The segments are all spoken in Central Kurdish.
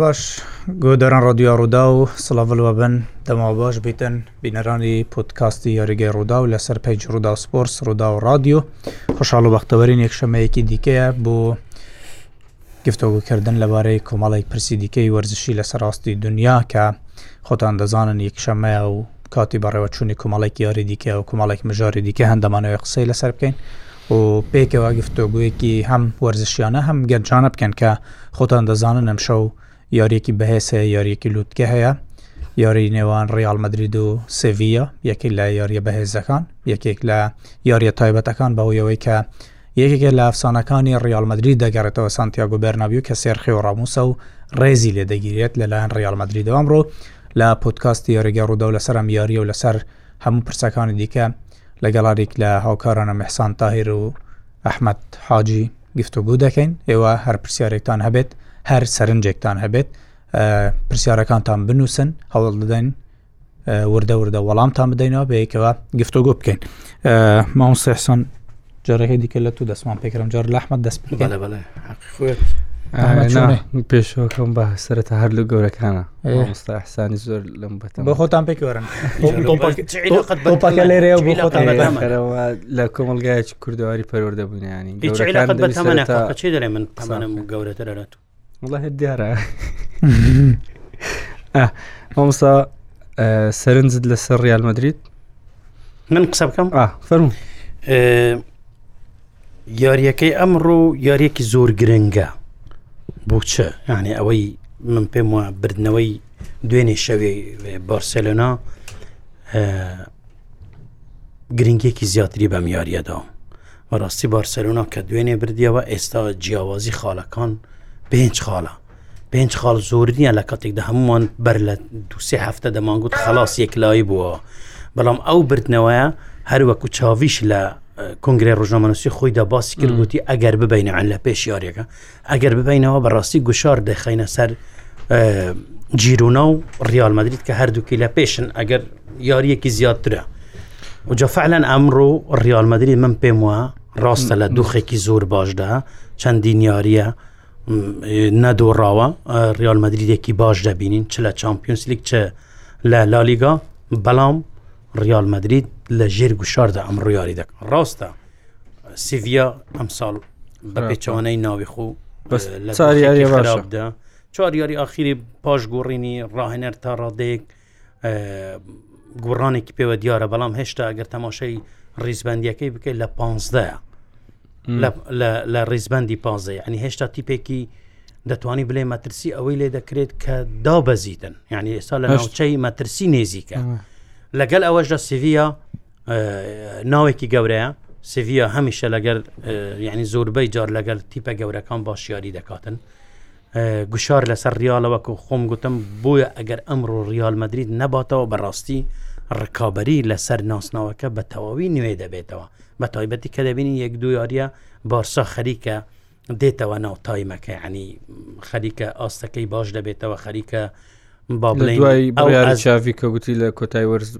باش گۆداران ڕۆدیۆ ڕوودا و سڵاڤلوە بن دەما باش بیتن بینەرانی پۆتکاستی یاریگەی ڕوودا و لەسەر پێنج ڕوودا و سپۆرس ڕوودا و ڕادیو خوشحاڵ و بەختەوەرین یەکشەمەیەکی دیکەیە بۆ گفتۆگۆکردن لەبارەی کۆمەڵێک پرسی دیکەی وەرزشی لەسەر ئاستی دونیا کە خۆتان دەزانن یەکشەممەیە و کاتی بەڕێوەچوونی کۆمەڵێک یاری دیکە و کۆمەڵێک مژاری دیکە هەن دەمانەوەی قسەی لەسەر بکەین و پێکەوە گفتۆگویەکی هەم وەرزشیانە هەم گەنجانە بکەن کە خۆتان دەزانن ئەمشەو یاریەکی بەهێز هەیە یاریەکی لوتکە هەیە یاری نێوان ڕیال مدرید و سڤە یەکێک لە یاریە بەهێزەکان یەکێک لە یاریە تایبەتەکان بەوەیەوەی کە یەکێکە لە ئەفسانەکانی ڕیاڵ مەدرید دەگەڕێتەوە سانتیاگۆ بێرنابیو کە سێرخی و ڕاموسە و ڕێزی لێ دەگیرێت لەلایەن ڕیاڵ مەدریدەوە ئەمڕۆ لە پۆتکاستی یاریگە ڕوودا و لەسەر ئەم یاریە و لەسەر هەموو پرسەکانی دیکە لە گەڵاریک لە هاوکارانە محسان تاهیر و ئەحمد حاجی گفتوگو دەکەین ئێوە هەر پرسیارێکتان هەبێت هەر سەرنجێکتان هەبێت پرسیارەکانتان بنووسن هەوڵ دەدەین وردە وردە وەڵامتان بدەینەوە بەیەکەوە گفتۆگۆ بکەین ماوسحسن جارەکە دیکە لە تو دەستمان پێکرم جار لەحمە دەست پێشەکەم بە سەرەتا هەر لە گەورەکانە ئێستا حسانی زۆر لەم بە بە خۆتان پێکوەرن لێرە لە کۆمەلگایکی کوردەواری پەروەەردە بوونیانی دەڵێ من قەمەنم گەورەتر لە تو وڵە هەر دیارە ئەمسا سەرنجت لەسەر ریال مدریت من قسە بکەم فەرمو یاریەکەی ئەمڕۆ یاریەکی زۆر گرنگە بۆ چ یعنی ئەوەی من پێم وە بردنەوەی دوێنێ شەوێ بارسلۆنا گرنگێکی زیاتری بەم یاریەدا بەڕاستی بارسەلۆنا کە دوێنێ بردیەوە ئێستا جیاوازی خاڵەکان پێنج خاڵە پێنج خاڵ زۆر نییە لە کاتێکدا هەمووان بەر لە دوسێ هەفتە دەمانگووت خلاص یەکلایی بووە بەڵام ئەو بردنەوەیە هەروەکو چاویش لە کنگرێ ڕژەمەنووسی خۆیدا باسی کردگوتی ئەگەر ببینەوەن لە پێش یاریەکە ئەگەر ببینەوە بەڕاستی گوشار دەخینە سەر جیرونا و ریال مدرید کە هەردووکی لە پێشن ئەگەر یاریەکی زیاترە وجا فعلەن ئەمڕۆ ریال مدرید من پێم وە ڕاستە لە دوخێکی زۆر باشدا چەندی نیاریە نەدۆڕاوە ریال مدریدێکی باش دەبینین چ لە چمپیۆنس لیک چ لە لالیگا بەڵام ریال مدرید لە ژێر گوشاردا ئەم ڕویاری دەکەن ڕاستە سیڤیا ئەمساڵ بە پێچوانەی ناوی خۆ بەس لە ساریاری خراپدا چوار یاری ئاخیری پاش گۆڕینی ڕاهێنەر تا ڕادەیەک گۆڕانێکی پێوە دیارە بەڵام هێشتا ئەگەر تەماشای ڕیزبندیەکەی بکەیت لە پانزدە لە ڕیزبندی پازە ینی هێشتا تیپێکی دەتوانی بلێ مەترسی ئەوەی لێ دەکرێت کە دابەزیدن یعنی ئێستا لە ناوچەی مەترسی نێزیکە لەگەل ئەوەشدا سڤە ناوێکی گەورەیە سڤە هەمیشە لەگەر یعنی زۆربەی جار لەگەر تیپە گەورەکان باشیاری دەکاتن گوشار لەسەر ریالەوەکو خۆم گوتم بۆیە ئەگەر ئەمڕۆ ریال مدرید نەباتەوە بەڕاستی ڕکابی لەسەر ناسناوەکە بە تەواوی نوێ دەبێتەوە بە تایبەتی کە دەبینین یەک دو یاریە بارسا خەریکە دێتەوە ناو تایمەکە ینی خەریکە ئاستەکەی باش دەبێتەوە خەریکە با بڵێ چاوی کە گوتی لە کۆتای وەرز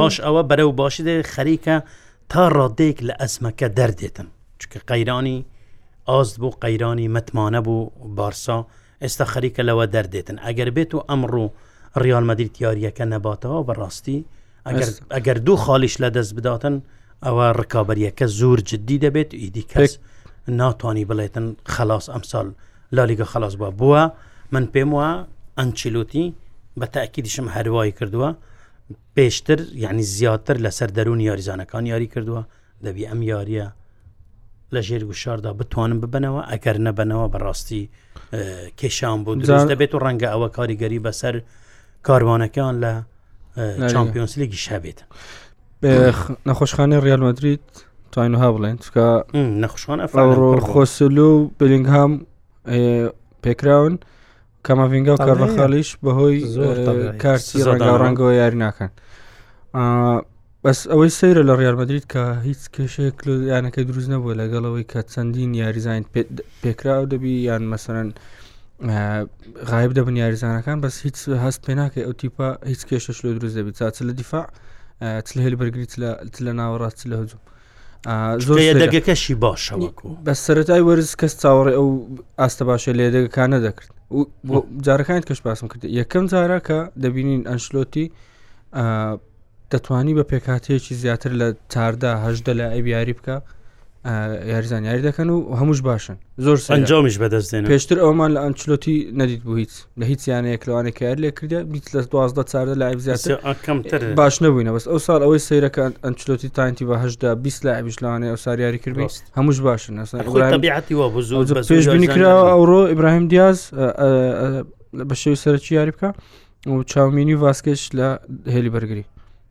پاش ئەوە بەرە و باشی دێ خەریکە تا ڕادێک لە ئەزمەکە دەردێتن چکە قەیرانی ئاست بوو قەیرانی متمانە بوو بارسا ئێستا خەریکە لەوە دەردێتن ئەگەر بێت و ئەمڕوو ڕیال مەدرید یاریەکە نەباتەوە بەڕاستی ئەگەر ئەگەر دوو خالیش لە دەست بداتن ئەوە ڕکابەریەکە زۆر جددی دەبێت ئیدی کەس ناتوانانی بڵێتن خلاص ئەمساڵ لالیگە خلاص بووە بووە من پێم وە ئەنچیلوتی بە تاکیدیشم هەروای کردووە پێشتر یعنی زیاتر لەسەر دەروون یاریزانەکان یاری کردووە دەبی ئەم یاریە لە ژێر گوشاردا بتوانم ببنەوە ئەگەر نەبنەوە بەڕاستی کێشان بۆ دروست دەبێت و ڕەنگە ئەوە کاریگەری بەسەر کاروانەکان لە چمپیۆنس لیگی شابێت نەخۆشخانەی ڕیال مدریت توانها بڵێن چکە نەخشان ئەفڕۆ خۆسلو و بلینگهام پێکراون کاماڤنگا و کاربەخالیش بەهۆی کارسی ڕەنگاڕەنگەوە یاری ناکەن بەس ئەوەی سەیرە لە ڕیارمەدریت کە هیچ کێشەیەک لە یانەکە دروست نەبووە لەگەڵەوەی کە چەندین یاریزان پێکرا و دەبی یان مەسەرەن غایب دەبن یاریزانەکان بەس هیچ هەست پێ ناکە ئەو تیپە هیچ کێشەش لە دروست دەبیت چاچ لە دیفاع چلهێل بەرگریت لە ناوەڕاست لە هەجوم دەگەکەشی باشە وەکو بە سەرای وەرز کەس چاوەڕێ ئەو ئاستە باشە لێ دەگەکانە دەکرد جارەکان کەش پاسم کرد یەکەم جارە کە دەبینین ئەنشلۆتی دەتوانی بە پێکاتەیەکی زیاتر لە تاردا هەشدە لە ئەبیاری بکە یاریزان یاری دەکەن و هەمووش باشن زۆر سەنجامیش بەدەستێن پێشتر ئەومان لە ئەنچلۆتی نەدیت بوو هیچ لە هیچ یانەیەک لەوانێک کار لێ کردە بیت لە دوازدە چاردە لایب زیاتر کەمتر باش نەبووینە بەس ئەو ساڵ ئەوەی سیرەکان ئەنچلۆتی تاینتی بە هەشدا بیست لاعبیش لەوانێ ئەو ساریاری کرد هەمووش باشن پێشبینی کراوە ئەوڕۆ ئیبراهیم دیاز بە شێوی سەرکی یاری بکە و چاومینی و ڤاسکش لە هێلی بەرگری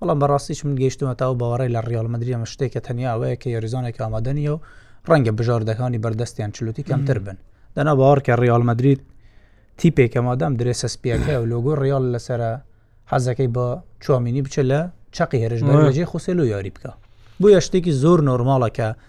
بەڵام بەڕاستیش من گەیشتمەتە ئەو باوەڕەی لە ڕیاڵ مەدرید ئەمە شتێکە تەنیا ئەوەیە کە یۆریزۆنێک ئامادە نییە و ڕەنگە بژاردەکانی بەردەستیان چلوتی کەمتر بن دەنا باوەڕکە ڕیاڵ مەدرید تیپێکە مادام درێسە سپیەکە و لۆگۆ ڕیاڵ لەسرە حەزەکەی بە چوامینی بچە لە چقی هێرش بەجێ خوسێل و یاری بکە بۆ یە شتێکی زۆر نۆرماڵەکە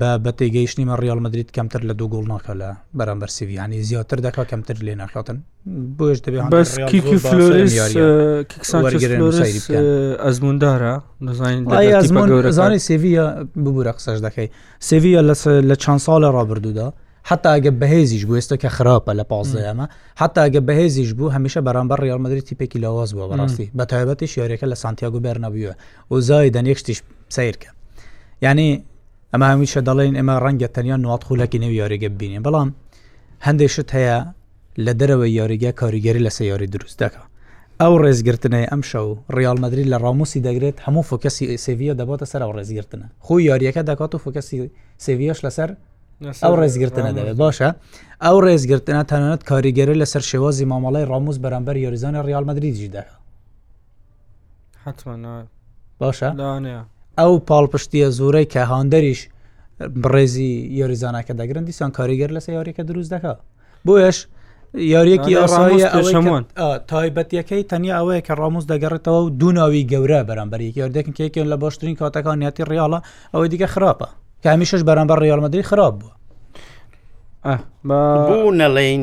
بە بە تێگەیشتنی مە ڕیال مدرید کەمتر لە دوو گۆڵ ناکە لە بەرامبەر سیویانی زیاتر دەکات کەمتر لێ ناکاتن بۆش دەبێت ئەزموندارە دەزانانی سێویە ببوورە قسەش دەکەی سێویە لە چەند ساڵە ڕابردوودا حتا ئەگە بەهێزیش بوو ئێستا کە خراپە لە پازدەیەمە حتا ئەگە بەهێزیش بوو هەمیشە بەرامبەر ڕیال مدرری تیپێکی لاواز بووە بەڕاستی بە تایبەتی شارێکە لە سانتیاگو بەرنەبووە وزایدن یەک شتیش سیرکە یعنی ئەمە هەمیشە دەڵێن ئێمە ڕەنگە تەنیا نوات خولەکی نێو یاریگە ببینین بەڵام هەندێک شت هەیە لە دەرەوە یاریگە کاریگەری لە سیاری دروست دەکە ئەو ڕێزگرتنەی ئەم شەو ڕیال مدرری لە ڕاموسی دەگرێت هەموو فۆکەسی سێویە دەباتە سەر ئەو ڕێزگرتنە خۆی یاریەکە دەکات و فۆکەسی سێویش لەسەر ئەو ڕێزگرتنە دەبێت باشە ئەو ڕێزگرتنە تەنانەت کاریگەری لەسەر شێوازی مامەڵی ڕاموس بەرامبەر یۆریزانە ڕیال مدرری دژی دەکە باشە ئەو پاڵپشتیە زۆرەی کە هاندەریش بڕێزی یۆریزانەکە دەگرن دیسان کاریگەر لەسە یاریەکە دروست دەکا بۆیش یاریەکی ئاساییە ئەوەمان تایبەتەکەی تەنیا ئەوەیە کە ڕاموس دەگەڕێتەوە و دووناوی گەورە بەرامبەری یاردێکن کێکێن لە باشترین کاتەکان یاتی ڕیاڵە ئەوەی دیکە خراپە کە هەمیشش بەرامبەر ڕیاڵمەدرری خراپ بووە بوو نەڵین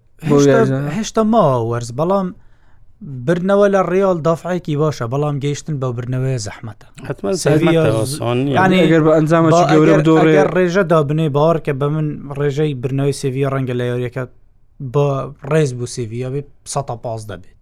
هێشتا ماوە وەرز بەڵام برنەوە لە ڕیال دافعێکی باشە بەڵام گەیشتن بە برنەوەی زەحمەتە حتممەگەر بە ئەنجام ڕێژە دابنێ باوەڕکە بە من ڕێژەی برنەوەی سێوی ڕەنگە لە یاریەکە بە ڕێز بوو سێویە بێ 115 دەبێت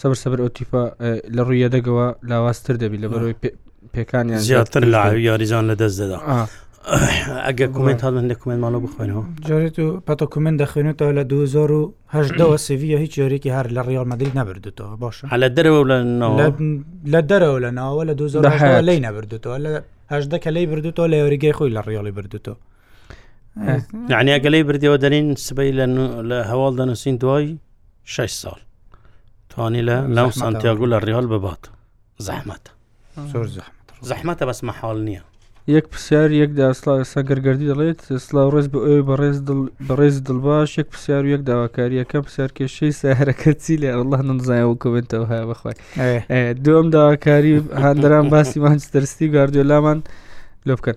سەبر سەبر ئەو تیپە لە ڕووی یەدەگەوە لاوازتر دەبی لە بەرەوەی پێکانیان زیاتر لە یاریزان لە دەست دەدا ئەگە کومنت هاڵن لە کومنمانەوە بخوێنەوە جارێت و پەتە کومن دەخوێنێتەوە لە 2010ەوە سڤە هیچ جارێکی هەر لە ڕیال مەدرید نەبردوتەوە باشە لە دەرەوە لە لە دەرەوە لە ناوە لە 2010 لی نەبردوتەوە لە هەشدەکە لی بردوتەوە لە یاریگەی خۆی لە ڕیاڵی بردوتەوە یعنی ئەگەلەی بردەوە دەرین سبەی لە هەواڵ دەنووسین دوای 6 ساڵ توانی لە لەم سانتیاگو لە ڕیال ببات زەحمەت زۆر زەحمەت زەحمەتە بەس مەحاڵ نییە یەک پرسیار یەک داسڵا ئێستا گەرگەردی دەڵێت سلااو ڕێز بە ئەوێ بەڕێز بەڕێز دڵباش یەک پرسیار و یەک داواکاریەکە پرسیار کێشەی ساهرەکە چی لێ ئەله نزایەوە کمنتەوە هەیە بەخوای دوم داواکاری هاندران باسی مانچ دەرستی گاردیۆلامان لۆ بکەن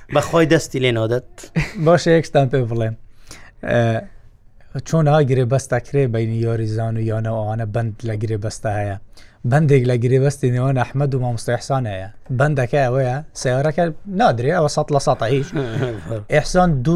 بەخوای دەستی لێ نۆدەت باشە یەکستان پێ بڵێن چۆن ئاگرێ بەستا کرێ بینی یۆریزان و یانەوەوانە بند لە گرێ بەستا هەیە بەندێک لە گرێبەستی نێوان ئەحمد و مامۆستاحسان هەیە بەندەکە ئەوەیە سیارەکە نادرێ ئەوە سە لە سە هیچ ئەحسان دو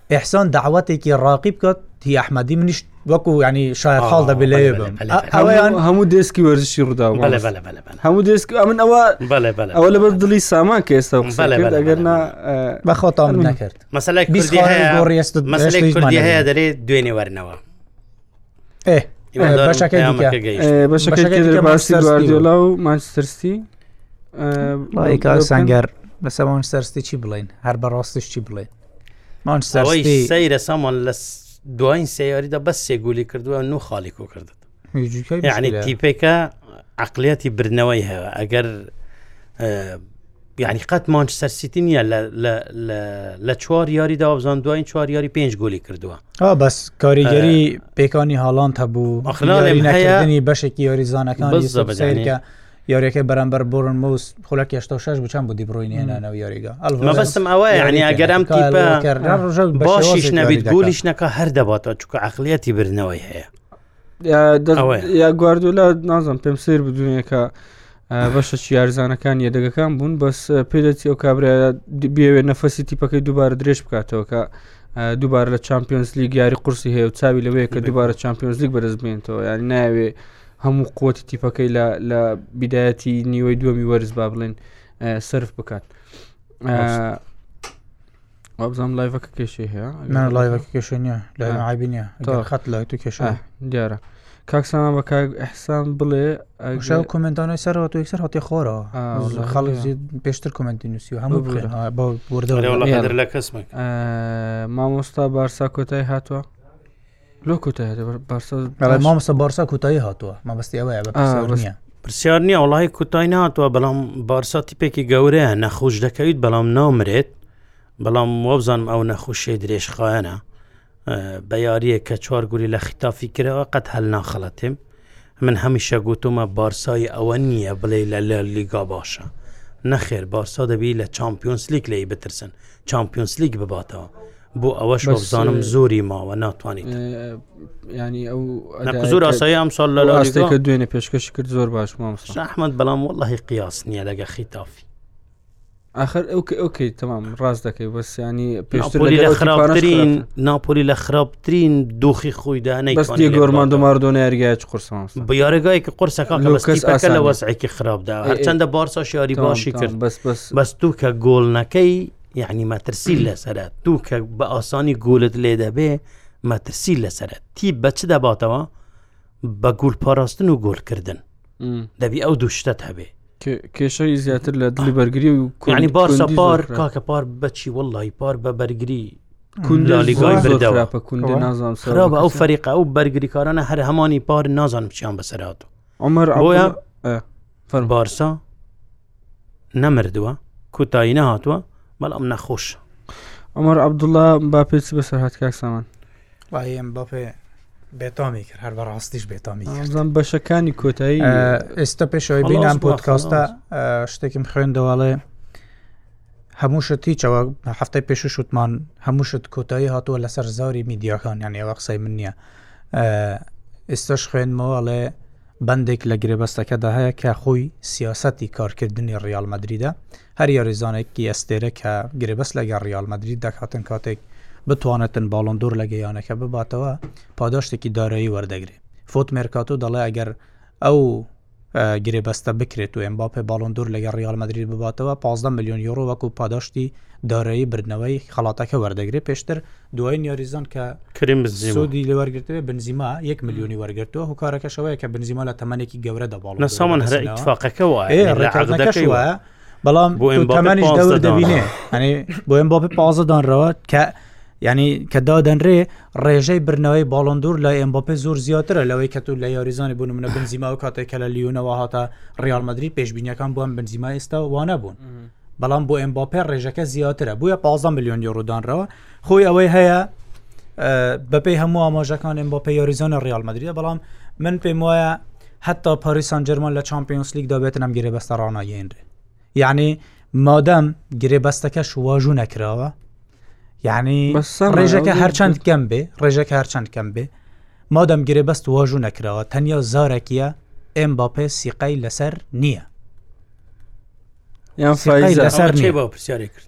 ئیحسان داوەتێکی ڕاقی بکات هی ئەحمەدی منیش وەکو ینی شاید حاڵ دەبێ لێ ئەویان هەموو دەستکی وەرزشی ڕوودا هەموو دەست ئەمن ئەوە ئەوە لەبەر دڵی سامان کە ئێستا ئەگەر بەخۆتان نەکرد مەسلای کوردی هەیە دەرێ دوێنێ وەرنەوە بەشەکەی باسی گواردیۆلا و مانچستەرسی سنگەر لەسەوان سەرستی چی بڵین هەر بەڕاستش چی بڵێ سەیرە سامان لە دوایین سیاریدا بەس سێگولی کردووە نو خاڵی کۆ کردت یعنی تیپێکە عقلیەتی برنەوەی هەیە ئەگەر یعنی قەت مانچستەر سیتی نییە لە چوار یاری دابزان دوایین چوار یاری پێنج گۆلی کردووە بەس کاریگەری پێکانی هاڵاند هەبوو ئەخلاڵێنی بەشێکی یاریزانەکان بزەبەزانەکە یاریەکەی بەرامبەر بۆرن موس خولە کێشتە شش بچەند بۆ دیبڕۆین هێنانەوە یاریگە ئەڵبەستم ئەوە یعنی ئەگەرم تیپە باشیش نەبیت گولیش نەکە هەر دەباتەوە چکە عقلیەتی برنەوەی هەیە یا گواردولا نازم پێم سیر بدونیەکە بەشە چی یارزانەکان یەدەگەکان بوون بەس پێدەچی ئەو کابراە بێوێ نەفەسی تیپەکەی دووبارە درێژ بکاتەوە کە دووبارە لە چمپیۆنس لیگ یاری قورسی هەیە و چاوی لەوەیە کە دووبارە چمپیۆنس لیگ بەرز بێنەوە یان ناوێ هەموو قوتی تیپەکەی لە بیدایەتی نیوەی دووەمی وەرز با بڵێن سرف بکات وابزانام لایڤەکە کێشی هەیە نا لایڤەکە کێشە نیە لە عبی نیە خەت لای تو کێشە دیارە کاکسان بە کاک ئەحسان بڵێ ئەشا کومنتانەی سەرەوە تو یکسەر هاتی خۆرەوە خەڵک پێشتر کومنتی نووسی و هەموو بردەر لە کەسمە مامۆستا بارسا کۆتای هاتووە لۆ کۆتای بارسا بەڵێ باش- مامۆستا بارسا کوتایی هاتووە مەبەستی ئەوەیە بە آه، پرسیار بەس- نییە پرسیار نییە وڵی کوتای ناتوە بەڵام بارسا تیپێکی گەورەیە نەخۆش دەکەویت بەڵام نامرێت بەڵام وابزانم ئەو نەخۆشی درێژخایەنە بە یاریە کە چوار گولی لە خیتافی کرەوە قەت هەل ناخەڵەتێم من هەمیشە گوتومە بارسای ئەوە نییە بڵێ لە لە لیگا باشە نەخێر بارسا دەبی لە چمپیۆنسلیک لی بترسن چمپیۆنسلیک بباتەوە بۆ ئەوەش بزانم زۆری ماوە ناتوانیت ینی ئەو زۆر ئاسایی ئەم ساڵ لە لاستێکە دوێنێ پێشکەشی کرد زۆر باش مامەحمد بەڵام وڵی قیاس نییە لەگە خیتافی ئاخر ئەو کە ئەو کەی تەمام ڕاست دەکەی بەس ینی پێشترین ناپۆلی لە خراپترین دۆخی خۆی دانەی گۆرمان دەماردۆن یاریگایچ قرسان یاریگایکە قرسەکان لە وەسعێکی خراپدا هەرچەندە بارسا شاری باشی کرد بەس بەس بەس تو کە گۆل نەکەی یعنی مەترسی لەسرە تو کە بە ئاسانی گۆلت لێ دەبێ مەترسی لەسرە تی بە چ دەباتەوە بە گول پاراستن و گۆلکردن دەبی ئەو دوو شتت هەبێ کێشەی زیاتر لە دلی بەرگری و کوانی بارسا پار کاکە پار بەچی وڵی پار بە بەرگری کوندلیگای بردەوە نازان خراپ ئەو فەریقە ئەو بەرگریکارانە هەر هەمانی پار نازان بچیان بەسەرات و ئەمەر ئەوە فەر بارسا نەمردووە کوتایی نەهاتووە بەڵام نەخۆش ئەمەر عبدوڵە با پێچی بەسەر هاات کاک سامان وای ئێم بەپێ بێتامی کرد هەر بەڕاستیش بێتامی ئەزان بەشەکانی کۆتایی ئێستا پێشەوەی بینان پۆتکاستە شتێکم خوێندەواڵێ هەموو شت هیچەوە هەفتەی پێش شوتمان هەموو شت کۆتایی هاتووە لەسەر زاری میدیاکان یان ئێوە قسەی من نییە ئێستش خوێنمەوەڵێ بەندێک لە گرێبەستەکەدا هەیە کە خۆی سیاستی کارکردنی ڕیال مەدریدا هەر یاریزانێک ی ئەستێرە کە گرێبەست لەگەڵ ریال مەدرید دەکاتن کاتێک بتوانێتن باڵۆن دۆر لەگە یانەکە بباتەوە پاداشتێکی دارایی وەردەگرێ فۆت مێرکاتۆ دەڵێ ئەگەر ئەو گرێبەستە بکرێت و ئێمباپێ باڵۆن دۆر لەگە ریال مەدرید بباتەوە 15 میلیۆن یۆرۆ وەکو پاداشتی دارایی بردنەوەی خەڵاتەکە وەردەگرێ پێشتر دوایین یاریزان کە کریم بنزیما سودی لێ وەرگرتبێ بنزیما یەک ملیۆنی وەرگرتووە هوکارەکەش ئەوەیە کە بنزیما لە تەمەنێکی گەورە دەباڵ نە سامان هەرە سەمەنەوە. ئیتفاقەکە وایە ئێ، لە ڕێککەوتنەکەش عەقدەکەی وایە. وایە. بەڵام بۆ بۆ ئێمباپێ تەمەنیش 15 دەور دانرا. دەبینێ ئەنی بۆ ئەم بۆ پازە دانرەوە کە ینی کە دادەنرێ ڕێژەی برنەوەی باڵندور لە ئەمباپێ زۆر زیاترە لەوەی کە تو لە یاریزانانی بوون منە بنزیما و کاتێک کە لە لیونەوە هاتە ڕالمەدرری پێشببینیەکان بۆم بنزیما ئێستا وانە بوون بەڵام بۆ ئەمباپێ ڕێژەکە زیاترە بووە 15 میلیۆن یۆرودانرەوە خۆی ئەوەی هەیە بەپی هەموو ئاماژەکانم بۆ پێیۆریزۆنە ڕیال مدرە بەڵام من پێم وایە حتا پاریسان جەرمان لە چمپیۆنس لیک دابێتنم گرێ بەستە ڕناگەێنرێ یعنی مادەم گرێ بەستەکەش واژوو نەکراوە یعنی ڕێژەکە هەرچەند کەم بێ ڕێژەکە هەرچەند کەم بێ مادەم گرێ بەست واژوو نەکراوە تەنیا زارەکیە ئێم باپێ سیقای لەسەر نییە یان لەسەر پرسیارێک کرد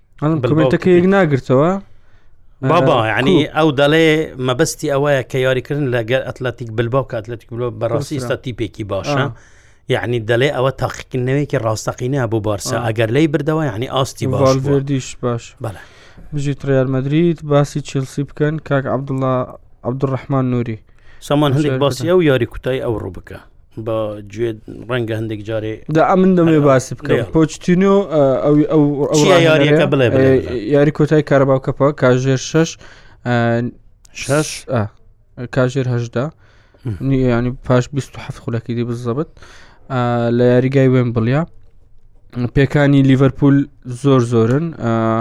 کمنتەکەیەک ناگرتەوە بابا ینی ئەو دەڵێ مەبەستی ئەوەیە کە یاریکردن لەگەر ئەتلەتیک بلباو کە ئەتلەتیک بلۆ بەڕاستی ئستا تیپێکی باشە. یعنی دەلێ ئەوە تاقیکردنەوەیکی ڕاستەقینە بۆ بارسا ئەگەر لی بردەوە یعنی ئاستی باڵێدیش باش بژی تریار مدریت باسی چلسی بکەن کاک عبدله عبدڕحمان نووری سامان هەندێک باسی ئەو یاری کوتای ئەو ڕوو بکە بە گوێ ڕەنگە هەندێک جارێ دا ئەمن دەمێ باسی بکەم پۆچتینۆ ئەوی ئەو یاریەکە بڵێ یاری کۆتای کارەباو کەپە کاژێر شش شش کاژێر هەشدا ینی پاش 27 خولەکی دی بزەبت لە یاریگای وێن بڵە پێکانی لیڤەرپول زۆر زۆرن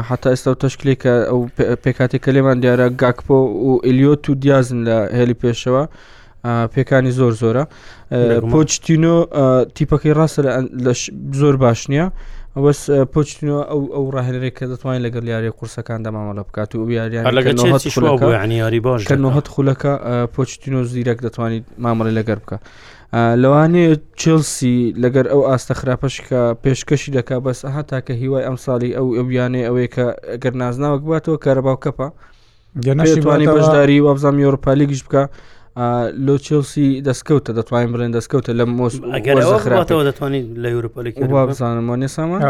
حتا ئێستا و تەشکلێکە ئەو پێکاتێک کە لێمان دیارە گاکپۆ و ئلیۆت و دیازن لە هێلی پێشەوە پێکانی زۆر زۆرە پۆچتینۆ تیپەکەی ڕاستە لە زۆر باش نییە ئەوەس پۆچتینۆ ئەو ئەو ڕاهێنەرێک کە دەتوانین لەگەڵ یاری قورسەکان دەمامەڵە بکات و یاریاری باش کەنەوەت خولەکە پۆچتینۆ زیرەک دەتوانیت مامەڵی لەگەر بکە لەوانەیە چلسی لەگەر ئەو ئاستە خراپەش کە پێشکەشی دەکا بەس ئەها تاکە هیوای ئەم ساڵی ئەو ئەویانەی ئەوەیە کە گەر نازناوەک باتەوە کارەباو کەپە گەنەشیوانی بەشداری وابزانام یۆرپالیگیش بکە لۆ چێلسی دەستکەوتە دەتوانین بڵێن دەستکەوتە لە مۆس خراپەوە دەتوانین لە یورپۆلیک بزانم نێسامان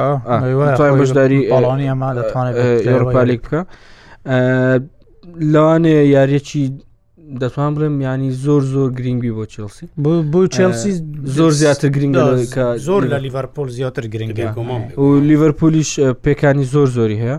بەشداری پاڵانی ئەما دەتوانێت یۆرپالیک بکە لەوانێ یاریەکی دەتوان بڵێم ینی زۆر زۆر گرنگبی بۆ چێلسی بۆ چێلسی زۆر زیاتر گرنگ زۆر لە لیڤەرپۆل زیاتر گرنگ و لیڤەرپۆلیش پێکانی زۆر زۆری هەیە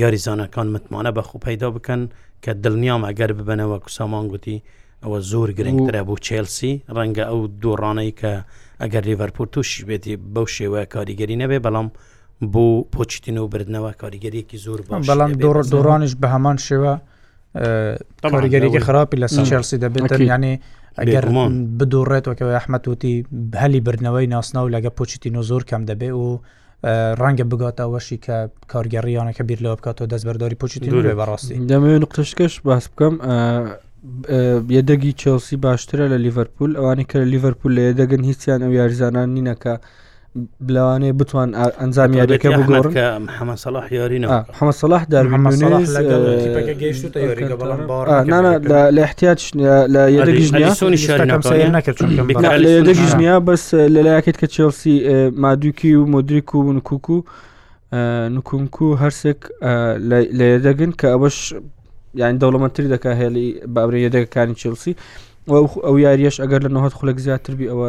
یاریزانەکان متمانە بە خۆ پەیدا بکەن کە دڵنیام ئەگەر ببنەوە کوسامان گوتی ئەوە زۆر گرنگترە بۆ چێلسی ڕەنگە ئەو دۆڕانەی کە ئەگەر لیڤەرپور تووشی بێتی بەو شێوە کاریگەری نەبێ بەڵام بۆ پۆچتین و بردنەوە کاریگەریەکی زۆر بەڵام دۆڕانش بە هەمان شێوە کاریگەریکی خراپی لە سەرچێلسی دەبێت ینی ئەگەر بدوڕێتەوەکەەوە ئەحمەتوتی هەلی بردنەوەی ناسناو لەگە پۆچتین و زۆر کەم دەبێ و ڕەنگە بگات ئەوەشی کە کارگەڕیانەکە بیر لەوە بکاتەوە دەست بەرداری پوچتی دوورێ بەڕاستی دەمەوێ نقشتکەش باس بکەم یەدەگی چێلسی باشترە لە لیڤەرپول ئەوانی کە لیڤەرپول لە یەدەگەن هیچیان ئەو یاریزانان نینەکە بلوانەیە بتوان ئەنجام یاریەکە بگۆڕن حەمە سەڵاح یارینە حەمە سەڵاح دەرمەمە لە احتیاج لە یەدەگیش نیە بەس لە لایەکێت کە چێلسی مادووکی و مدریک و نکوک و نکونک و هەرسێک لە یەدەگن کە ئەوەش یان دەوڵەمەتری دەکا هێڵی باورە یەدەگەکانی چێلسی ئەو یاریش ئەگەر لە نهات خولک زیاتر بی ئەوە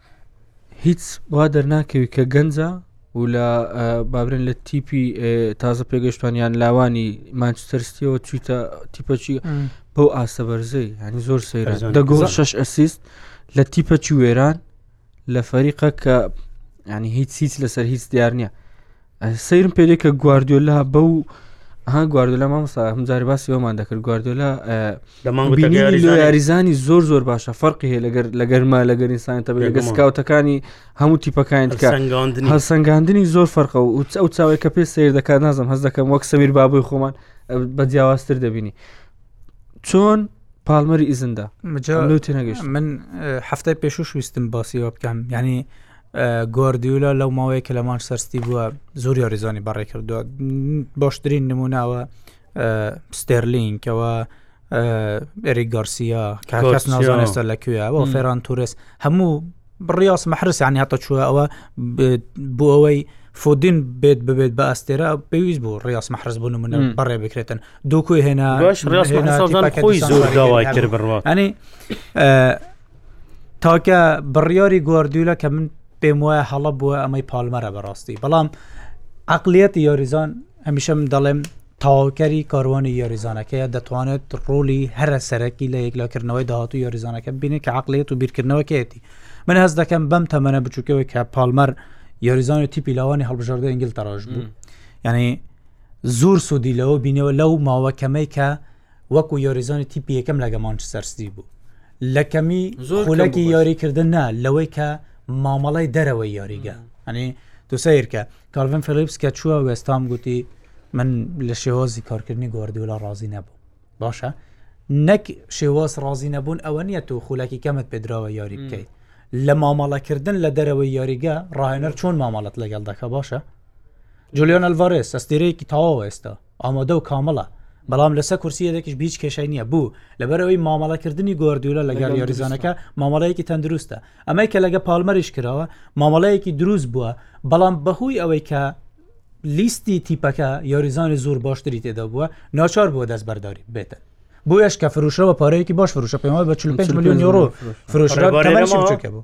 هیچ وا دەرناکەوی کە گەنجە و لە بابرێن لە تیپی تازە پێگەشتوان یان لاوانی مانچتەرستیەوە چیتە تیپەچی بەو ئاستە بەرزەی هەنی زۆر سەیر دەگۆ شش ئەسیست لە تیپەچی وێران لە فەریقە کە ینی هیچ هیچ لەسەر هیچ دیار نییە سەیرم پێ کە گواردیۆلا بە و ها گواردۆلا مامۆستا هەمجاری باسی ئەومان دەکرد گواردۆلا یاریزانی زۆر زۆر باشە فەرقی هەیە لەگەر لە گەرما لە گەرنسان تە لەگە سکاوتەکانی هەموو تیپەکانی تکە هەسەنگاندنی زۆر فەرقە و ئەو چاوی کە پێ سیر دەکات نازم هەز دەکەم وەک سەمیر بابووی خۆمان بە جیاوازتر دەبینی چۆن پالمەری ئیزندا تێنەگەشت من هەفتای پێشوش ویستم باسیەوە بکەم ینی گۆردیولا لەو ماوەیە کە لە مانچستەر ستی بووە زۆر یاریزانی بەڕێ کردووە باشترین نموناوە ستێرلینکەوە ئەری گارسیا کاکەس نازانێستا لە کوێ بۆ فێران تورس هەموو بڕاس مەحرس ینی هاتە چووە ئەوە بۆ ئەوەی فۆدین بێت ببێت بە ئەستێرا پێویست بوو ڕاست مەحرز بوون منە بەڕێ بکرێتن دووکوی هێنا خۆی زۆر داوای کرد بڕوە ئەنی تاکە بڕیاری گواردیولە کە من پێم وایە هەڵە بووە ئەمەی پاڵمەرە بەڕاستی بەڵام عقلیەتی یاریزان هەمیشە من دەڵێم تاوکەری کاروانی یاریزانەکەیە دەتوانێت ڕۆلی هەرە سەرەکی لە یەکلاکردنەوەی داهات و یاریزانەکە بینێت کە عقلیەت و بیرکردنەوەکەیەتی من هەز دەکەم بەم تەمەە بچووکەوەی کە پاڵمەر یاریزانی تیپی لاوانی هەڵبژاردە ئنگل تەڕژ بوو ینی زۆر سوودی لەوە بینەوە لەو ماوەکەمەی کە وەکو یۆریزۆنی تیپی یەکەم لەگە مانچستەر ستی بوو لە کەمی زۆر خولەکی یاریکردن نا لەوەی کە مامەڵی دەرەوەی یاریگە ئەنی تو سیرکە کارڤن فلیپس کە چووە وێستام گوتی من لە شێوازی کارکردنی گواردیولا ڕازی نەبوو باشە نەک شێواز ڕازی نەبوون ئەوە نیە تو خولەکی کەمت پێدراوە یاری بکەیت لە مامەڵەکردن لە دەرەوەی یاریگە ڕاهێنەر چۆن مامەڵەت لەگەڵ دەکە باشە جولیۆن ئەلڤارێس ئەستێرەیەکی تەواو ئێستا ئامادە و کامڵە، بەڵام لەسەر کورسی یەدەکیش بە هیچ کێشەی نییە، بوو لەبەرئەوەی مامەڵەکردنی گواردیۆلا لەگەڵ یاریزانەکە مامەڵەیەکی تەندروستە، ئەمەی کە لەگەڵ پاڵمەریش کراوە مامەڵەیەکی دروست بووە، بەڵام بەهۆی ئەوەی کە لیستی تیپەکە یاریزانی زۆر باشتری تێدا بووە ناچار بووە دەستبەرداری ببێتن. بۆیەش کە فروشەوە پارەیەکی باش فروشە پێمەوە بە 45 ملیۆن یۆرۆ فرۆشرا بوو.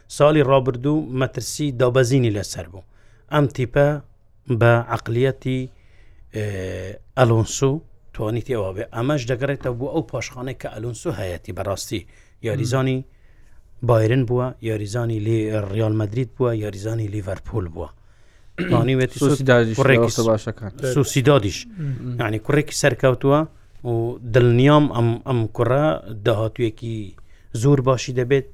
ساڵی ڕابردوو مەترسی دابەزینی لەسەر بوو ئەم تیپە بە عقلیەتی ئەلۆنسو توانیتی ئەوە بێ ئەمەش دەگەڕێتەوە بۆ ئەو پاشخانێک کە ئەلونسو هەیەتی بەڕاستی یاریزانی بایرن بووە یاریزانی لی ڕیال مدریت بووە یاریزانی لیڤەرپول بووە توانیوێتی سوسیدادیش ینی کوڕێکی سەرکەوتووە و دڵنیام ئەم ئەم کوڕە داهاتوێکی زۆر باشی دەبێت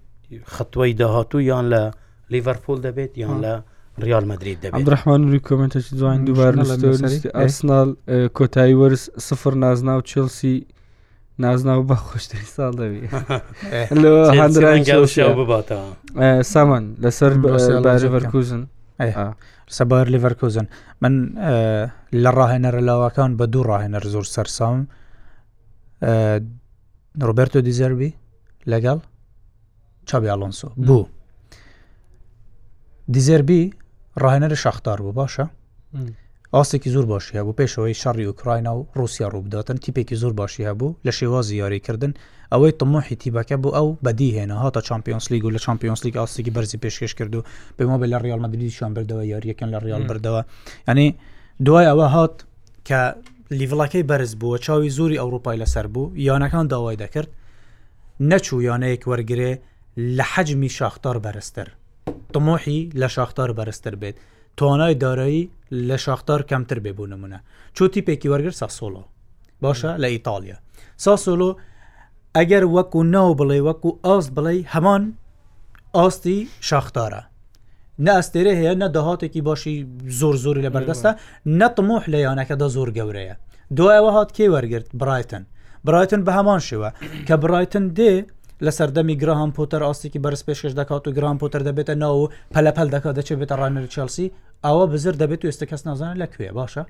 خەتوای داهاتوو یان لە لیڤەرپۆل دەبێت یان لە ریال مدرید دەبێت درحمان وی کۆمنتەکی جوان دووبار ئارسنال کۆتایی وەرز سفر نازناو چلسی نازناو بە خۆشتری ساڵ دەبی سامان لەسەر بەرەڤەرکوزن سەبار لڤەرکوزن من لە ڕاهێنەرە لاواکان بە دوو ڕاهێنەر زۆر سەرسام ڕۆبرتۆ دیزەربی لەگەڵ چابی ئالۆنسۆ بوو دیزێربی ڕاهێنەری شەختار بوو باشە ئاستێکی زۆر باشی هەبوو پێشەوەی شەڕی ئۆکراین و رووسیا ڕووبداتن تیپێکی زۆر باشی هەبوو لە شێوازی یاریکردن ئەوەی تمۆحی تیبەکە بوو ئەو بەدی هێنا هاتە چمپیۆنسلیگ و لە چمپیۆنسلیگ ئاستێکی بەرزی پێشکەش کرد و پێمە بە لە ڕیال مەدریشان بردەوە یاریەکەن لە ڕیال بردەوە ینی دوای ئەوە هات کە لیڤڵەکەی بەرز بووە چاوی زۆری ئەوروپای لەسەر بوو یانەکان داوای دەکرد نەچوو یانەیەک وەرگرێ لە حەجمی شاختار بەرزتر طموحی لە شاختار بەرزتر بێت توانای دارایی لە شاختار کەمتر بێ بوو نمونە چۆ تیپێکی وەرگر ساسۆڵۆ باشە لە ئیتالیا ساسۆلۆ ئەگەر وەکو ناو بڵێ وەکو ئاست بڵێ هەمان ئاستی شاختارە نە ئەستێرە هەیە نە داهاتێکی باشی زۆر زۆری لە بەردەستە نە تمۆح لە یانەکەدا زۆر گەورەیە دوایەوە هاات کێ وەرگرت برایتن برایتن بە هەمان شێوە کە برایتن دێ لە سەردەمی گراهام پۆتەر ئاستێکی بەرز پێشکەش دەکات و گران پۆتەر دەبێتە ناو و پەلەپەل دەکات دەچێت بێتە ڕانەر چێلسی ئەوە بزر دەبێت و ئێستا کەس نازانە لە کوێ باشە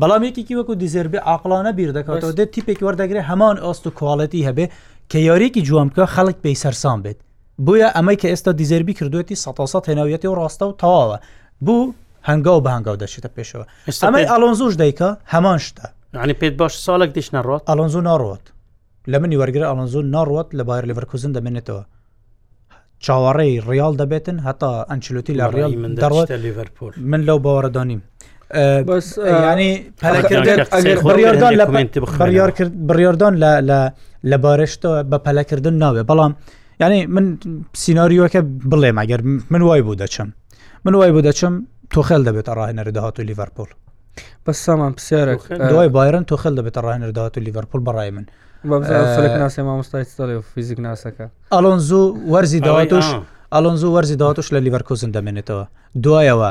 بەڵام یەکێکی وەکو دیزێربێ عقلانە بیر دەکاتەوە دێت تیپێکی وەردەگرێت هەمان ئاست و کوالەتی هەبێ کە یاریێکی جوام بکە خەڵک پێی سەرسان بێت بۆیە ئەمەی کە ئێستا دیزێربی کردوێتی سە سە هێناویەتی و ڕاستە و تەواوە بوو هەنگاو بە هەنگاو دەچێتە پێشەوە ئەمەی ئالۆنزۆش دایکە هەمان شتە عنی پێت باش ساڵێک دیش نەڕات ئالۆنزۆ ناڕات لە منی وەرگرە ئالۆنزۆ ناڕات لە بایر لەڤەرکوزن دەمێنێتەوە چاوەڕێی ڕیال دەبێتن هەتا ئەنچلوتی لە ڕیال من دەڕوات لەڤەرپۆل من لەو باوەڕدانیم بڕیاردان لە بارشتەوە بە پەلەکردن ناوێ بەڵام ینی من سینناریوەکە بڵێم ئەگەر من وای بوو دەچم من وای بوو دەچم تۆخێل دەبێت ڕاهێنەر داهات و لیڤەرپۆل بە سامان پرسیارە دوای بایرن تۆخێل دەبێت ڕاهێنەر داهات و لیڤەرپۆل بەڕای من ناسی مامۆستای ستڵی و فیزیک ناسەکە ئەلۆنزو وەرزی داواتش ئەلۆنزو وەرزی داواتش لە لیڤەرکوزن دەمێنێتەوە دوایەوە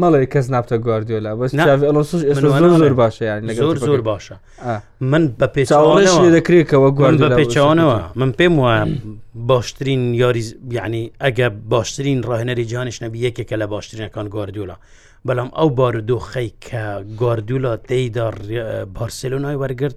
مەڵێ کەس نابتە گواردیۆلا بەس نا. چاڤی ئەڵۆنسۆش ئێستا من وانە زۆر زۆر ناڵێم. باشە یان لەگەڵ زۆر تیپەکەی. زۆر باشە آه. من بە چاوەڕێش لێ پێچەوانەوە دەکرێت کەەوە من بە گواردیۆلا پێچەوانەوە من پێم وایە باشترین یاری یعنی ئەگە باشترین ڕاهێنەری جانش نەبی یەکێکە لە باشترینەکان گواردیولا بەڵام ئەو بارودۆخەی کە گواردیولا تێیدا ڕێ- بارسێلۆنای وەرگرت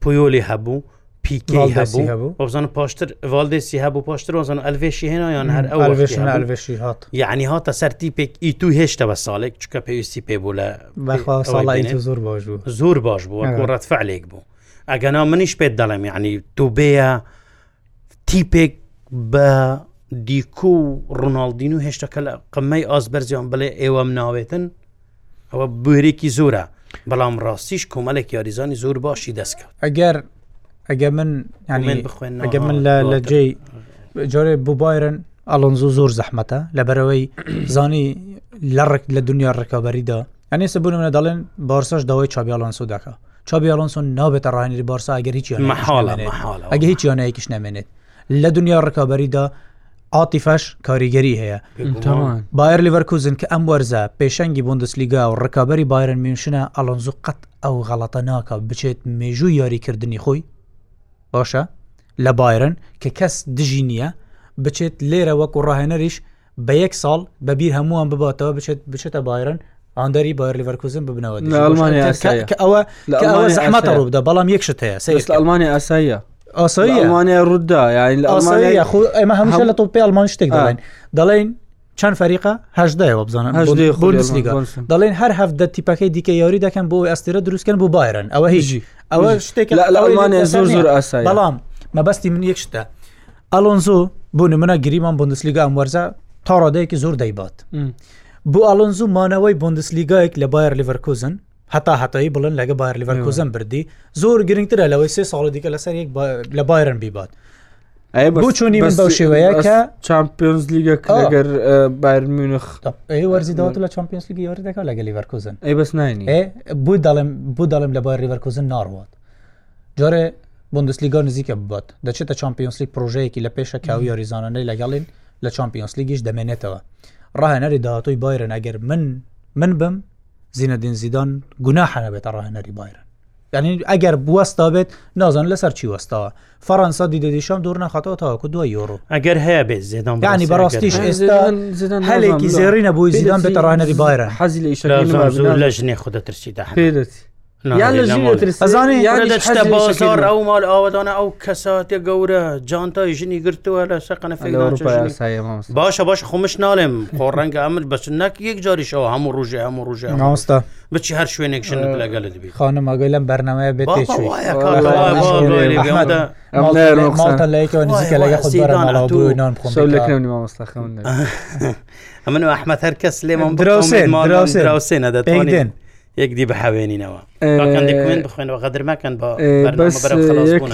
پویۆلی هەبوو پیکەی هەبوو هەبوو وەزان پاشتر ڤالدێسی هەبوو پاشتر وەزان ئەلڤێشی هێنایان هەر ئەوڤێشی هات یعنی هاتە سەر تیپێک ئی تو هێشتە بە ساڵێک چکە پێویستی پێ بوو لە ساڵی زۆر باش بوو زۆر باش بوو ڕەتفعلێک بوو ئەگەنا منیش پێت دەڵێم یعنی تو بێە تیپێک بە دیکۆ و ڕناڵدین و هێشتەکە لە قمەی ئاس بەرزیان بڵێ ئێوەم ناوێتن ئەوە بوێرێکی زۆرە بەڵام ڕاستیش کۆمەلێک یاریزانی زۆر باشی دەستکەوت ئەگەر ئەگە من ینی بخوێن ئەگە من لە لە جێی جۆرێ ببارن ئەڵۆنزۆ زۆر زەحمەتە لەبەرەوەی زانی لە ڕک لە دنیا ڕکابەریدا ئەنی سبوون منە دەڵێن بارسەش داوای چابی ئەڵۆنسۆ دەکا چابی ئەڵۆنسۆ نابێتە ڕانیری بارسا ئەگەر هیچ ئەگە هیچ یانەیەکیش نامێنێت لە دنیا ڕکابەریدا عاتیفەش کاریگەری هەیە بایر لیڤەرکوزن کە ئەم وەرزە پێشەنگی بندسلیگا و ڕکابی بایرن میوشنە ئەلۆنزو قەت ئەو غەڵەتە ناکە بچێت مێژوو یاریکردنی خۆی باشە لە بایرن کە کەس دژی نییە بچێت لێرە وەکو ڕاهێنەریش بە یەک ساڵ بەبییر هەمووان بباتەوە بچێت بچێتە بایرن ئاندەری بار لیڤەرکوزم ببنەوە ئەوە ئەوە زەحمەتە ڕوودا بەڵام یەک شت هەیە سەر ئەلمانی ئاساییە ئاساییەوانەیە ڕوودا یاین لە ئاساییە خو ئەمە هەمشە لە تۆپی ئەلمان شتێک دەڵێن دەڵێن چەند فەریقە هەدای وەبزانم دەڵێن هەر هەفتدە تیپەکەی دیکە یاری دەکەن بۆ ئەستێرە دروستکەن بۆ بایرن ئەوە هیچی ئەوە شتێک لە ئەڵمانە زۆر زۆر ئاسای بەڵام مەبەستی من یەک شتە ئەلۆنزۆ بۆ منە گریمان بندسلیگا ئەم وەرزە تا ڕادەیەکی زۆر دەیبات بۆ ئەلۆنزو مانەوەی بندسلیگایەک لە بایر لیڤەرکوزن هەتا هەتایی بڵن لەگە بایر لیڤەرکوزن بردی زۆر گرنگترە لەوەی سێ ساڵ دیکە لەسەر لە بایرن بیبات بۆ چۆنی بەس بەو شێوەیە کە چمپیۆنز لیگە کاگەر بارمونخ وەرزی داوت لە چمپیۆنس لیگی وەر دەکە لەگە لیڤەرکوزن ئەی بەس ناینی بۆ دەڵێم بۆ دەڵێم لە بار ریڤەرکوزن ناڕوات جارێ بندسلیگا نزیکە ببات دەچێتە چمپیۆنسلیک پرۆژەیەکی لە پێشە کاوی یاریزانانەی لەگەڵین لە چمپیۆنس لیگیش دەمێنێتەوە ڕاهێنەری داهاتۆی بایرن ئەگەر من من بم زیینە دینزیدان گوناحەنە بێتە ڕاهێنەری بایرن یعنی ئەگەر بوەستا بێت نازان لەسەر چی وەستاوە فەڕەنسا دیدە دیشان دوور ناخاتەوە تاوەکو دوای یۆرۆ ئەگەر هەیە بێت زێدان ینی بەڕاستیش ئێستا هەلێکی زێرینە بۆی زیدان بێتە ڕاهێنەری بایرە حەزی لە ئیشە لە ژنێ خودە ترسی دا پێدەێت بازار ئەو مال ئاوادانە ئەو کەساتێ گەورە جانتای ژنی گرتووە لە سەقەنە باشە باش خۆمش ناڵێم خۆ ڕەنگە ئەمر بەچ نەک یەک جاریشەوە هەموو ڕژێ هەموو ڕژێ ماوەستا بچی هەر شوێنێک ژن لەگەل دەبێت خانم ئەگەر لەم بەرنمەیە بێت پێ چووی ئەمن ئەحمەد هەر کەس لێ دراسێنە دەدەێن یەک دی بەحاوێنینەوە بخوێن غەدر مەکەن بە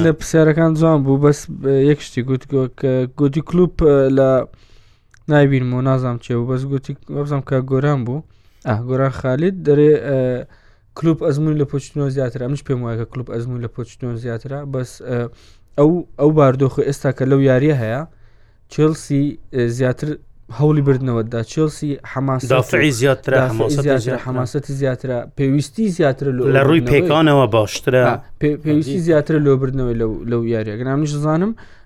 لە پرسیارەکان جوان بوو بەس یەک شتی گوت گۆتی کلوپ لە نایبینم و نازانم چێ بوو بەس گوتی وەبزانم کە گۆران بوو ئاگۆران خالید دەرێ کلوب ئەزمون لە پۆچتنەوە زیاترا منش پێم وایە کلوب ئەزمون لە پۆچتنەوە زیاترا بەس ئەو ئەو باردۆخ ئێستا کە لەو یاریە هەیە چێلسی زیاتر هەوڵی بردنەوەدا چێلسی حەماسافعی زیاتر حەماسەتی زیاترە پێویستی زیاتر لە ڕووی پێکانەوە باشترە پێویستی زیاتر لۆبردنەوەی لەو یاریە گرامنیش زانم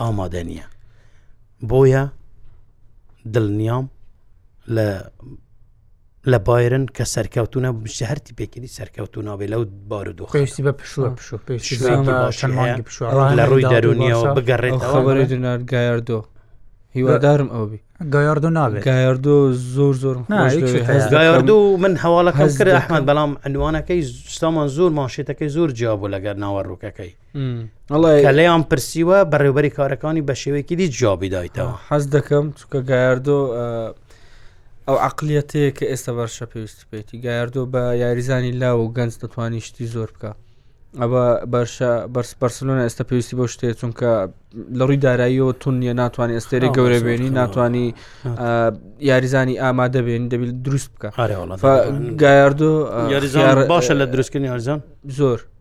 ئامادە نییە بۆیە دڵنیام لە لە بایرن کە سەرکەوتونە بشتە هەر تیپێکری سەرکەوتو نابێ لەو بارودۆ پێویستی بە پشوە پشو لە ڕووی دەرونیەوە بگەڕێت خەوەری دونار گایاردۆ هیوادارم ئەو بی گایاردۆ نابێت گایاردۆ زۆر زۆر گایاردۆ من هەواڵەکەم کرد ئەحمد بەڵام ئەنوانەکەی سامان زۆر ماشێتەکەی زۆر جیابوو لەگەر ناوە ڕووکەکەی کە لەیان پرسیوە بەڕێوبەری کارەکانی بە شێوەیەکی دی جوابی دایتەوە حەز دەکەم چکە گایاردۆ ئەو عقلیەتەیە کە ئێستا بەرشە پێویستی پێێتی گایاردۆ بە یاریزانی لا و گەنج دەتوانانی شتی زۆر بکە ئەوە بەرشە بەرس بەرسلۆنە ئێستا پێویستی بۆ شتێ چونکە لە ڕووی داراییەوە تون نیە ناتوانانی ئەستێری گەورە بێنی ناتانی یاریزانی ئامادە بێن دەبیل دروست بکە گایاردۆ باشە لە دروستکردنی هەرزان زۆر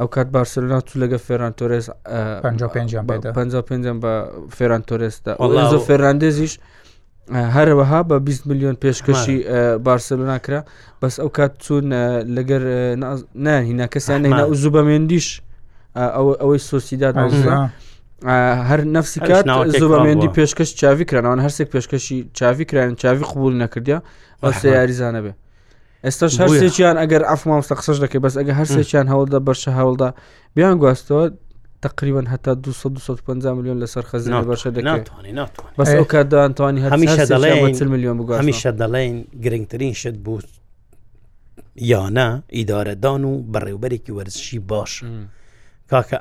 ئەو کات بارسلونا تو لەگە فێران تۆرێز 55 بە فێران تۆرێسدا ئەو فێراندێزیش هەرەوەها بە 20 میلیۆن پێشکەشی بارسلونا کرا بەس ئەو کات چون لەگەر نان هینا کەسیان نەینا و زوبەمێندیش ئەوەی سۆسیداد هەر نفسی کات زوبەمێندی پێشکەش چاوی کرانەوە هەرسێک پێشکەشی چاوی کرایان چاوی قوبول نەکردیا ئەو سە یاریزانە بێ ئێستاش هەر سێکیان ئەگەر ئەف مامۆستا قسەش دەکەی بەس ئەگە هەر سێکیان هەوڵدا بەرشە هەوڵدا بیان گواستەوە تقریبان هەتا 250 میلیۆن لەسەر خەزنە بەشە دەکات بەس ئەو کات دەوانتوانی هەمیشە دەڵێن میلیۆن بگو هەمیشە دەڵێن گرنگترین شت بوو یانە ئیدارەدان و بەڕێوبەرێکی وەرزشی باش کاکە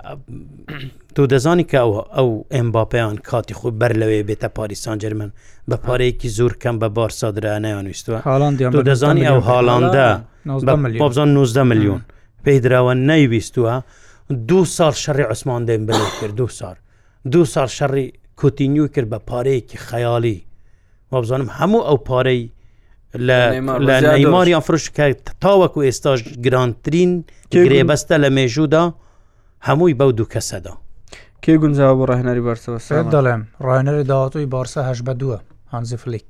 تۆ دەزانی کە ئەو ئەو ئەمباپیان کاتی خۆ بەر لەوەیە بێتە پاریسان جەرمن بە پارەیەکی زۆر کەم بە بارسادرانیان ویستوە تۆ دەزانی ئەو هاڵاندە بابزان 19 میلیۆن پێی دراوە نەیویستووە دوو ساڵ شەڕی عوسمان دەم بەێ کرد دوو ساڵ دوو ساڵ شەڕی کوتینیوی کرد بە پارەیەکی خەیاڵی وابزانم هەموو ئەو پارەی لە نەیماریان فرش کە تاوەکو ئێستاش گرانترین گرێبەستە لە مێژوودا هەمووی بەو دوو کەسەدا کێ گونجاوە بۆ ڕاهێنەری بارسەوە دەڵێم ڕاهێنەری داهاتوی بارسە هەش بە دووە هەنزی فلیک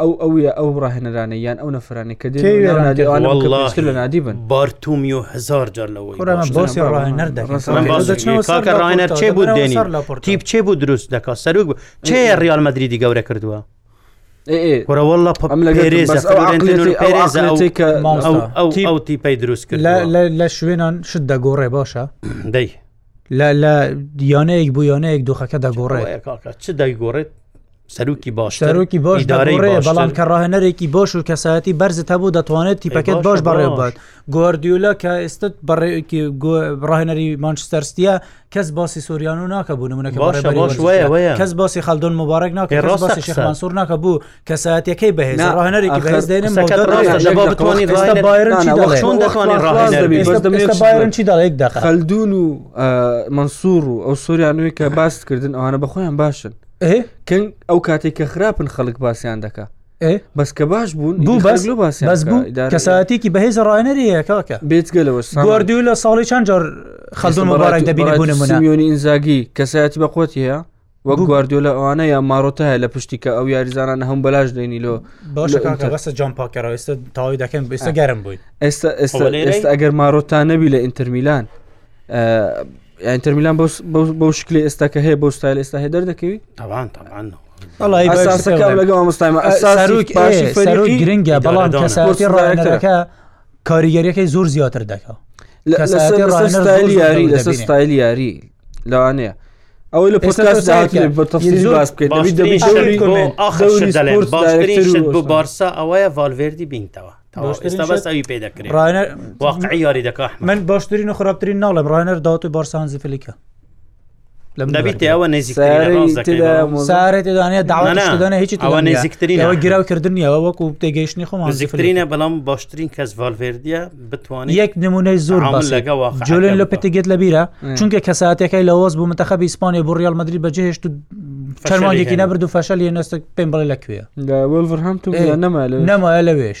ئەو ئەوە ئەو ڕاهێنەرانە یان ئەو نەفرانە کە دێنادی بن بارتومی و هزار جار لەوەی ڕاهێنەر چێ بوو دێنی تیپ چێ بوو دروست دەکات سەرک بوو چێ ڕیال مەدریدی گەورە کردووە وەرەوەله ئەو تیپی دروست کرد لە شوێنان شت دەگۆڕێ باشە دەی لە لە یانەیەک بۆ یانەیەک دۆخەکە دەگۆڕێت چ دەگۆڕێت سەرروکی باش سەرروکی باش دارێ بەڵام کە ڕاهێنەرێکی باش و کەسایەتی بەرزت هەبوو دەتوانێت تیپەکەت باش بەڕێبات گواردیولا کە ئێستت بەڕێکی ڕاهێنەری مانچستەرستە کەس باسی سوریان و ناکە بوو منەکە باش کەس باسی خەلدون مبارەک ناکە ڕاستەسوور ناکە بوو کەساتەکەی بەهێز ڕاهێنەرێکی بەهێز دێنێ بایرن چی دەڵێک دە خەلدون و منسوور و ئەو سوریانوی کە باست کردن ئەوانە بەخۆیان باشن کەنگ ئەو کاتێک کە خراپن خەڵک باسییان دەکە بەس کە باش بوون بوو بەس لە باس بەس بوو کەساتێکی بەهێز ڕاهێنەرەکەکە بێتگەلەوە گواردیو لە ساڵی چەند جار خەزون مبارەک دەبینی بوون منیۆنی ئینزاگی کەسایەتی بەقوتی هەیە وەک گواردیۆلا ئەوانە یا ماڕۆتە هەیە لە پشتی کە ئەو یاریزانانە هەم بەلاش دێنی لۆ باشە کاکە بەسە جان پاکەرەوە ئێستا تاوای دەکەن ئێستا گەرم بووی ئێستا ئێستا خۆ لێرەی؟ ئێستا ئەگەر ماڕۆتا نەبی لە ئینتەرمیلان ئەتەرمیلان بەو شکلی ئێستا کە هەیە بۆ ستایل ئێستا هەیە دەردەکەوی تاوان تاوان ئەڵی ئەساسەکە لەگەڵ ئەمستایمە ئەساروک ئەساسی فەرەکی گرنگە بەڵام دانە. کەساتی ڕایەکە کاریگەریەکەی زۆر زیاتر دەکا یاری لەسەر ستایل یاری لەوانەیە ئەوەی لە بۆ بارسا ئەوەیە ڤالڤێردی بینتەوە ئەوی پێ دەکرێت واقعی یاری دەکات من باشترین و خراپترین ناڵم ڕانەر داات و بارسانزی فلیکە لەم دەبیت ئەوە نزیکترینێ داوانە هیچ ئەوە نزیکترین ئەوە گراوکردنیەوە وەکو تێگەیشتنی خۆمان نزیکترینە بەڵام باشترین کەس ڤالڤێردە بتوانێت یەک نمونەی زۆر لەگەوە جولن لە پێتگێت لە بیرە چونکە کەساتەکەی لە وەز بوو منتەخەبی ئیسپانیا بۆ ریال مدرری بەجێهێشت چەرمانێکی نەبرد و فەشەل نەستە پێم بڵێ لەکوێ نەمایە لەوێش